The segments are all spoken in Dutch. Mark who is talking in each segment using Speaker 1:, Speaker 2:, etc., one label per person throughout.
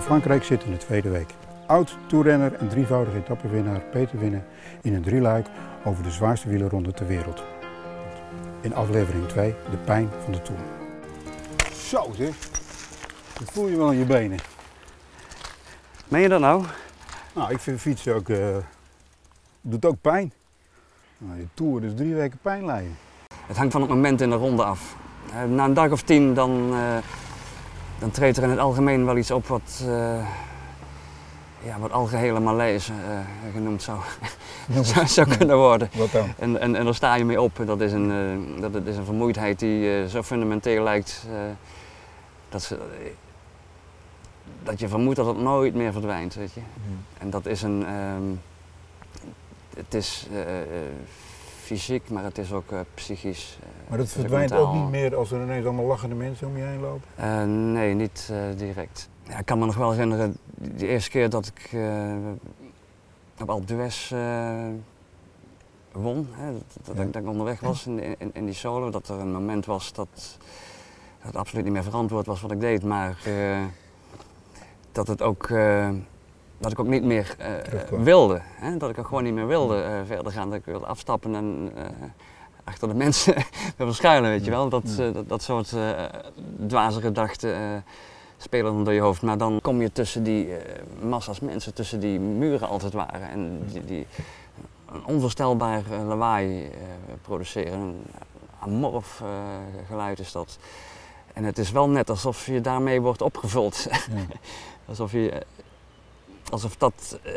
Speaker 1: van Frankrijk zit in de tweede week. Oud-toerrenner en drievoudige etappenwinnaar Peter Winnen in een drieluik over de zwaarste wielerronde ter wereld. In aflevering 2 de pijn van de Tour. Zo zeg, dat voel je wel in je benen.
Speaker 2: Meen je dat nou?
Speaker 1: Nou, ik vind fietsen ook, eh, doet ook pijn. Nou, je Tour dus drie weken pijn lijden.
Speaker 2: Het hangt van het moment in de ronde af. Eh, na een dag of tien dan, eh, dan treedt er in het algemeen wel iets op wat, eh ja, wat algehele malaise eh, genoemd zou, zou, zou kunnen worden.
Speaker 1: Wat dan?
Speaker 2: En, en, en daar sta je mee op. Dat is een, eh, dat, is een vermoeidheid die zo fundamenteel lijkt dat, ze, dat je vermoedt dat het nooit meer verdwijnt. Weet je? En dat is een. ehm, het is fysiek, maar het is ook eh, psychisch. eh,
Speaker 1: Maar dat verdwijnt ook niet meer als er ineens allemaal lachende mensen om je heen lopen.
Speaker 2: Eh, nee, niet direct. Ja, ik kan me nog wel herinneren, de eerste keer dat ik op Alpe d'Huez won, hè, dat,
Speaker 1: Ja.
Speaker 2: ik, dat ik onderweg was in, in, in die solo, dat er een moment was dat, dat het absoluut niet meer verantwoord was wat ik deed, maar dat, het ook, dat ik ook niet meer eh, wilde. Hè, dat ik ook gewoon niet meer wilde eh, verder gaan, dat ik wilde afstappen en eh, achter de mensen wilde schuilen, weet je wel. Dat, dat, dat soort dwaze gedachten spelen dan door je hoofd. Maar dan kom je tussen die massa's mensen, tussen die muren als het ware. En die, die een onvoorstelbaar lawaai produceren. Een amorf geluid is dat. En het is wel net alsof je daarmee wordt opgevuld. alsof, je, alsof dat eh,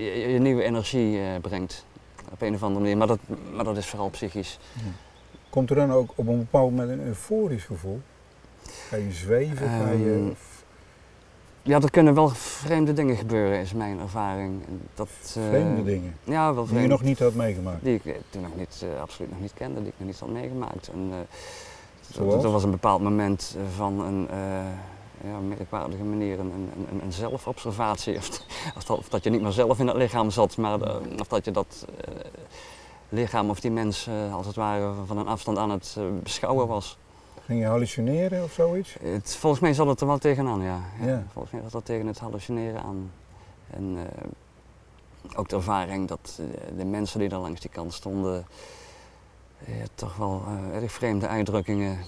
Speaker 2: je, je nieuwe energie eh, brengt. Op een of andere manier. Maar dat, maar dat is vooral psychisch.
Speaker 1: Komt er dan ook op een bepaald moment een euforisch gevoel? Ga je zweven? Ga je...
Speaker 2: Ehm, Ja, er kunnen wel vreemde dingen gebeuren, is mijn ervaring. Dat, eh,
Speaker 1: Vreemde dingen
Speaker 2: Ja, wel
Speaker 1: die je nog niet had meegemaakt.
Speaker 2: Die ik eh, toen nog niet, eh, absoluut nog niet kende, die ik nog niet had meegemaakt. En, eh? Er was een bepaald moment eh, van een eh, ja, merkwaardige manier, een, een, een, een zelfobservatie. Of, of, dat, of dat je niet meer zelf in het lichaam zat, maar eh, of dat je dat eh, lichaam of die mens eh, als het ware van een afstand aan het beschouwen was.
Speaker 1: Ging je hallucineren of zoiets?
Speaker 2: Het, volgens mij zat het er wel tegenaan, ja. ja.
Speaker 1: Ja.
Speaker 2: Volgens mij zat dat tegen het hallucineren aan. En ook de ervaring dat de mensen die daar langs die kant stonden, toch wel erg vreemde uitdrukkingen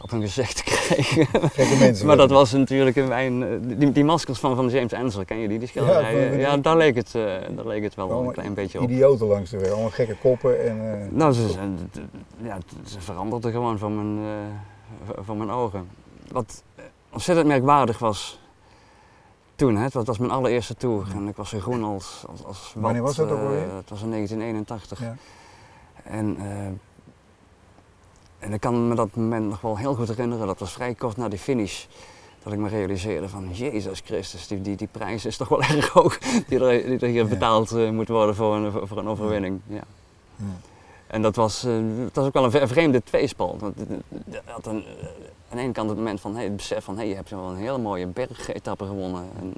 Speaker 2: op hun gezicht kregen.
Speaker 1: Gekke mensen.
Speaker 2: maar dat was natuurlijk een wijn. eh, Die, die maskers van, van James Ensor, ken je die? Die schilderijen?
Speaker 1: van-
Speaker 2: Ja, daar leek het, eh, daar leek het wel
Speaker 1: Allemaal
Speaker 2: een klein beetje op.
Speaker 1: Idioten langs de weg, allemaal gekke koppen en... eh,
Speaker 2: Nou, ze, ze- ja, ze veranderde gewoon voor mijn, eh, voor mijn ogen. Wat eh, ontzettend merkwaardig was toen, hè, het was, mijn allereerste tour en ik was zo groen als, als, als wat.
Speaker 1: Wanneer was dat ook
Speaker 2: eh,
Speaker 1: alweer?
Speaker 2: Het was in 1981.
Speaker 1: Ja.
Speaker 2: En, eh, en ik kan me dat moment nog wel heel goed herinneren, dat was vrij kort na de finish. Dat ik me realiseerde van, Jezus Christus, die, die, die prijs is toch wel erg hoog die er, die er hier
Speaker 1: Ja.
Speaker 2: betaald eh, moet worden voor een, voor, een overwinning. Ja.
Speaker 1: Ja.
Speaker 2: En dat was, eh, dat was ook wel een vreemde tweespal. Want had een, eh, aan de ene kant het moment van hey, het besef van hey, je hebt wel een hele mooie bergetappe gewonnen. En,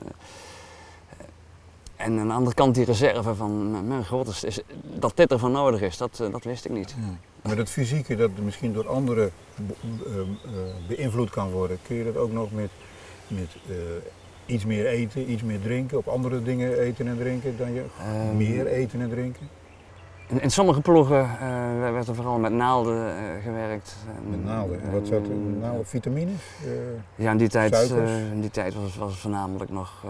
Speaker 2: en aan de andere kant die reserve van mijn- god, is, is- dat dit ervan nodig is, dat, dat wist ik niet.
Speaker 1: Maar dat fysieke dat misschien door anderen be- eh, eh, beïnvloed kan worden, kun je dat ook nog met, met eh, iets meer eten, iets meer drinken, op andere dingen eten en drinken dan je
Speaker 2: Ehm,
Speaker 1: meer eten en drinken?
Speaker 2: In, in sommige ploegen eh, werd er vooral met naalden gewerkt.
Speaker 1: Met naalden. En wat zat er?
Speaker 2: en-
Speaker 1: Naalden, vitamines? Eh,
Speaker 2: Ja, in die tijd, in die tijd was, het- was het voornamelijk nog,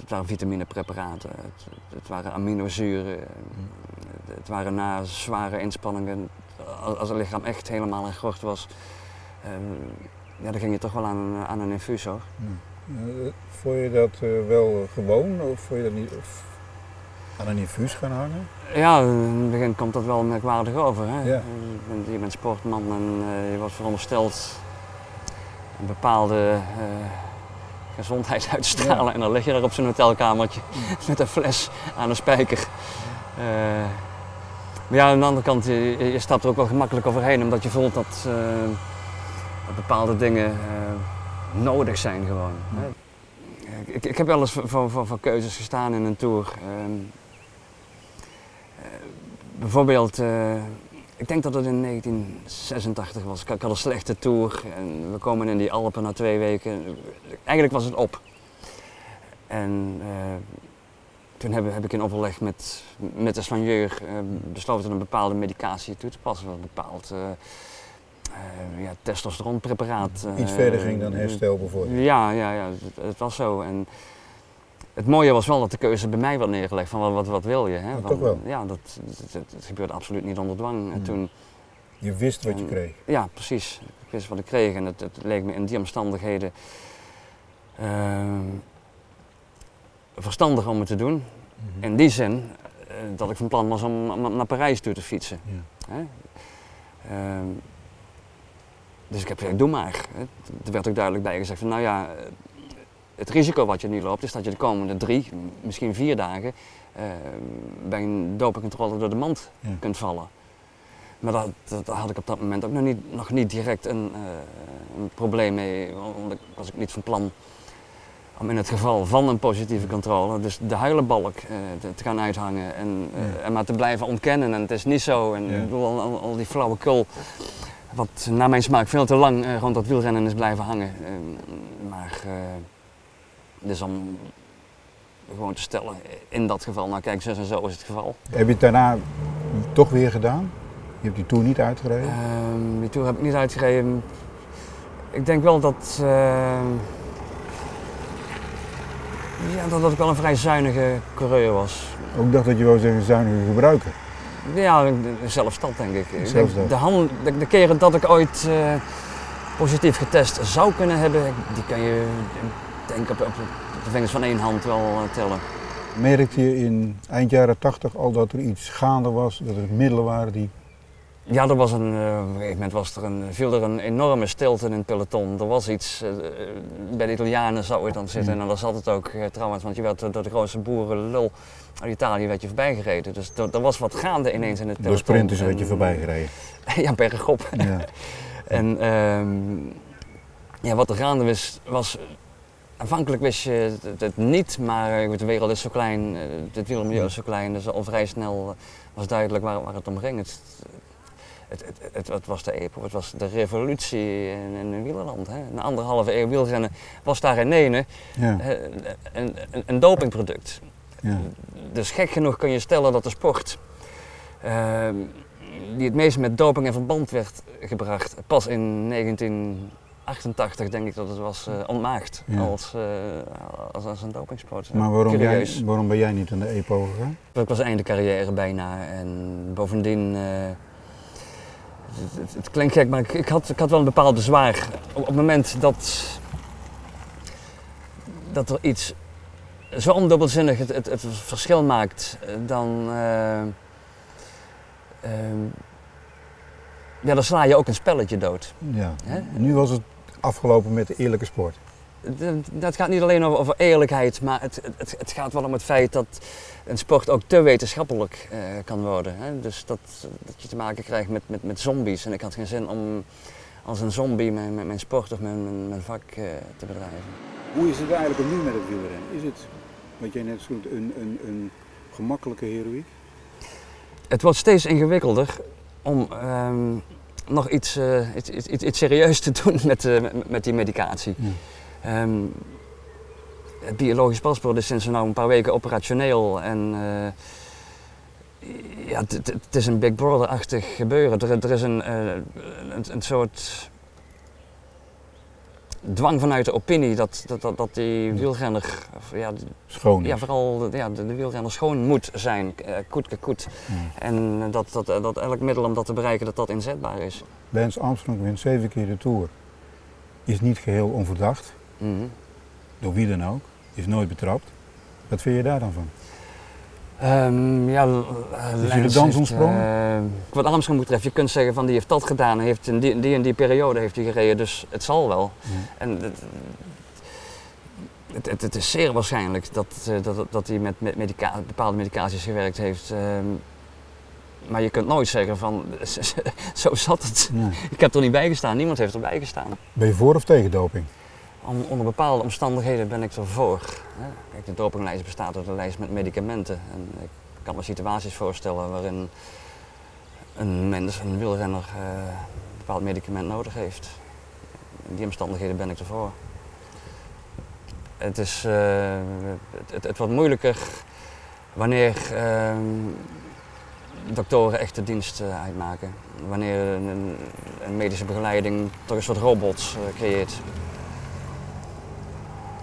Speaker 2: het waren vitaminepreparaten, het, het waren aminozuren, eh, het waren na zware inspanningen, als het lichaam echt helemaal in gort was, eh, ja, dan ging je toch wel aan, een- aan een infusor.
Speaker 1: eh, vond je dat eh, wel gewoon of vond je dat niet of aan een infuus gaan hangen?
Speaker 2: Ja, in het begin komt dat wel merkwaardig over. Hè?
Speaker 1: Ja.
Speaker 2: Je, bent, je bent sportman en eh, je wordt verondersteld een bepaalde gezondheid uit te stralen. En dan lig je daar op zo'n hotelkamertje met een fles aan een spijker. Eh, maar ja, aan de andere kant, je, je stapt er ook wel gemakkelijk overheen omdat je voelt dat, eh, dat bepaalde dingen eh, nodig zijn gewoon. hè. Ik, ik heb wel eens voor, keuzes gestaan in een tour. Ehm, eh, bijvoorbeeld, eh, ik denk dat het in 1986 was. Ik, ik had een slechte tour en we komen in die Alpen na twee weken. Eigenlijk was het op. En eh, toen heb, heb ik in overleg met, met de soigneur eh, besloten een bepaalde medicatie toe te passen. Een bepaald eh, eh, ja, testosteronpreparaat.
Speaker 1: Iets verder ging dan herstel bijvoorbeeld.
Speaker 2: Ja, ja, ja het, het was zo. En het mooie was wel dat de keuze bij mij werd neergelegd van wat, wat, wat wil je. Hè? Van-
Speaker 1: toch wel?
Speaker 2: Ja, dat, dat, dat- dat gebeurde absoluut niet onder dwang. En
Speaker 1: Hmm.
Speaker 2: toen,
Speaker 1: Je wist wat je kreeg.
Speaker 2: ja, precies. Ik wist wat ik kreeg en het, het leek me in die omstandigheden ehm, verstandig om het te doen.
Speaker 1: Mhm.
Speaker 2: In die zin eh, dat ik van plan was om, om naar Parijs toe te fietsen.
Speaker 1: Ja.
Speaker 2: Hè? Ehm, dus ik heb gezegd, doe maar. Er werd ook duidelijk bij gezegd van, nou ja, eh, het risico wat je nu loopt is dat je de komende drie, misschien vier dagen eh, bij een dopingcontrole door de mand
Speaker 1: Ja.
Speaker 2: kunt vallen. Maar dat, dat had ik op dat moment ook nog niet, nog niet direct een, eh, een probleem mee, want ik was ik niet van plan om in het geval van een positieve controle, dus de huilenbalk eh, te, te gaan uithangen en, eh,
Speaker 1: Ja.
Speaker 2: en maar te blijven ontkennen. En het is niet zo. En
Speaker 1: Ja.
Speaker 2: ik bedoel, al, al, al die flauwekul, wat naar mijn smaak veel te lang eh, rond dat wielrennen is blijven hangen. Eh, maar dus om gewoon te stellen, in dat geval, nou kijk, zo en zo is het geval.
Speaker 1: Heb je het daarna toch weer gedaan? Je hebt die tour niet uitgereden?
Speaker 2: Ehm, die tour heb ik niet uitgereden. Ik denk wel dat, ehm, ja, dat, dat ik wel een vrij zuinige coureur was.
Speaker 1: Ook dacht dat je wou zeggen zuinige gebruiker.
Speaker 2: Ja, zelfstad denk ik. de, hand, de, de keren dat ik ooit eh, positief getest zou kunnen hebben, die kan je denk op, op, op de vingers van één hand wel eh, tellen.
Speaker 1: Merkte je in eind jaren 80 al dat er iets gaande was, dat er middelen waren die...
Speaker 2: Ja, er was een, eh, op een gegeven moment was er een, viel er een enorme stilte in het peloton. Er was iets, eh, bij de Italianen zou het dan zitten.
Speaker 1: Ja.
Speaker 2: En daar zat het ook eh, trouwens, want je werd door de grootste boerenlul uit Italië werd je voorbij gereden. Dus er, was wat gaande ineens in het peloton.
Speaker 1: Door sprinters werd je voorbij gereden.
Speaker 2: ja, bergop.
Speaker 1: Ja.
Speaker 2: En ehm, ja, wat er gaande was, was aanvankelijk wist je het, niet, maar eh, de wereld is zo klein, eh, het wielrenmilieu is zo klein, dus al vrij snel eh, was duidelijk waar, waar het om ging. Het, het, het, het, het was de EPO, het was de revolutie in, in wielerland. Hè. Een anderhalve eeuw wielrennen was daar in ene
Speaker 1: Ja.
Speaker 2: eh, een, een, een dopingproduct.
Speaker 1: Ja.
Speaker 2: Dus gek genoeg kun je stellen dat de sport, ehm, die het meest met doping in verband werd gebracht, pas in 1988 denk ik dat het was eh, ontmaagd
Speaker 1: Ja.
Speaker 2: als, eh, als, als een dopingsport.
Speaker 1: Maar waarom, jij, waarom ben jij niet aan de EPO gegaan?
Speaker 2: Ik was einde carrière bijna en bovendien, eh, het, het- het klinkt gek, maar ik, ik, had, ik had wel een bepaald bezwaar. Op, op het moment dat, dat er iets zo ondubbelzinnig het, het, het verschil maakt, eh, dan, eh, ehm, ja, dan sla je ook een spelletje dood.
Speaker 1: Ja. Nu was het afgelopen met de eerlijke sport.
Speaker 2: Dat- Dat gaat niet alleen over, over eerlijkheid, maar het, het, het gaat wel om het feit dat een sport ook te wetenschappelijk eh, kan worden. Hè? Dus dat, dat je te maken krijgt met, met, met zombies. En ik had geen zin om als een zombie mijn, mijn, mijn sport of mijn, mijn, mijn vak eh, te bedrijven.
Speaker 1: Hoe is het eigenlijk om nu met het wielrennen? Is het, wat jij net zoet, een, een, een gemakkelijke heroïek?
Speaker 2: Het wordt steeds ingewikkelder om ehm, nog iets, eh, iets, iets, iets, iets serieus te doen met, eh, met, met die medicatie.
Speaker 1: Ja.
Speaker 2: Ehm, het biologisch paspoort is sinds nou een paar weken operationeel en eh, ja, het- is een Big Brother-achtig gebeuren. Er, er is een, eh, een, een soort dwang vanuit de opinie dat, dat, dat, dat die wielrenner, of ja,
Speaker 1: Schoon.
Speaker 2: ja, vooral de, ja, de, de wielrenner schoon moet zijn, eh, koet.
Speaker 1: Ja.
Speaker 2: En dat, dat, dat elk middel om dat te bereiken, dat dat inzetbaar is.
Speaker 1: Lance Armstrong wint zeven keer de Tour. Is niet geheel onverdacht,
Speaker 2: Mhm.
Speaker 1: door wie dan ook. Is nooit betrapt. Wat vind je daar dan van?
Speaker 2: Ehm, ja,
Speaker 1: je de dans
Speaker 2: heeft,
Speaker 1: ontsprongen?
Speaker 2: eh, wat Armstrong betreft, je kunt zeggen van die heeft dat gedaan heeft in die, en die periode heeft hij gereden, dus het zal wel. En het, het, is zeer waarschijnlijk dat, eh, dat, dat hij met, met medica- bepaalde medicaties gewerkt heeft. ehm, maar je kunt nooit zeggen van, zo zat het. Ik heb er niet bij gestaan, niemand heeft erbij gestaan.
Speaker 1: Ben je voor of tegen doping?
Speaker 2: Onder bepaalde omstandigheden ben ik ervoor. Kijk, de dopinglijst bestaat uit een lijst met medicamenten. En ik kan me situaties voorstellen waarin een mens, een wielrenner, uh, een bepaald medicament nodig heeft. In die omstandigheden ben ik ervoor. Het, is, uh, het, het, wordt moeilijker wanneer uh, doktoren echt de dienst uitmaken. Wanneer een, een, medische begeleiding toch een soort robot creëert.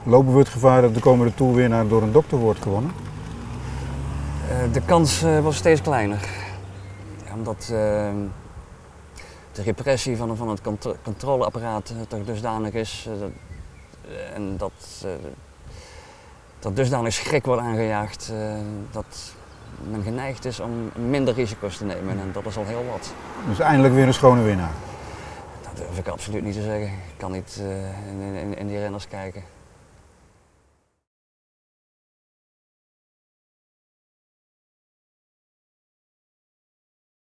Speaker 1: Lopen we het gevaar dat de komende toerwinnaar door een dokter wordt gewonnen?
Speaker 2: de kans wordt steeds kleiner. Ja, omdat de repressie van, van het controleapparaat toch dusdanig is en dat, dat dusdanig schrik wordt aangejaagd dat men geneigd is om minder risico's te nemen en dat is al heel wat.
Speaker 1: Dus eindelijk weer een schone winnaar?
Speaker 2: Dat durf ik absoluut niet te zeggen. Ik kan niet in, in, in die renners kijken.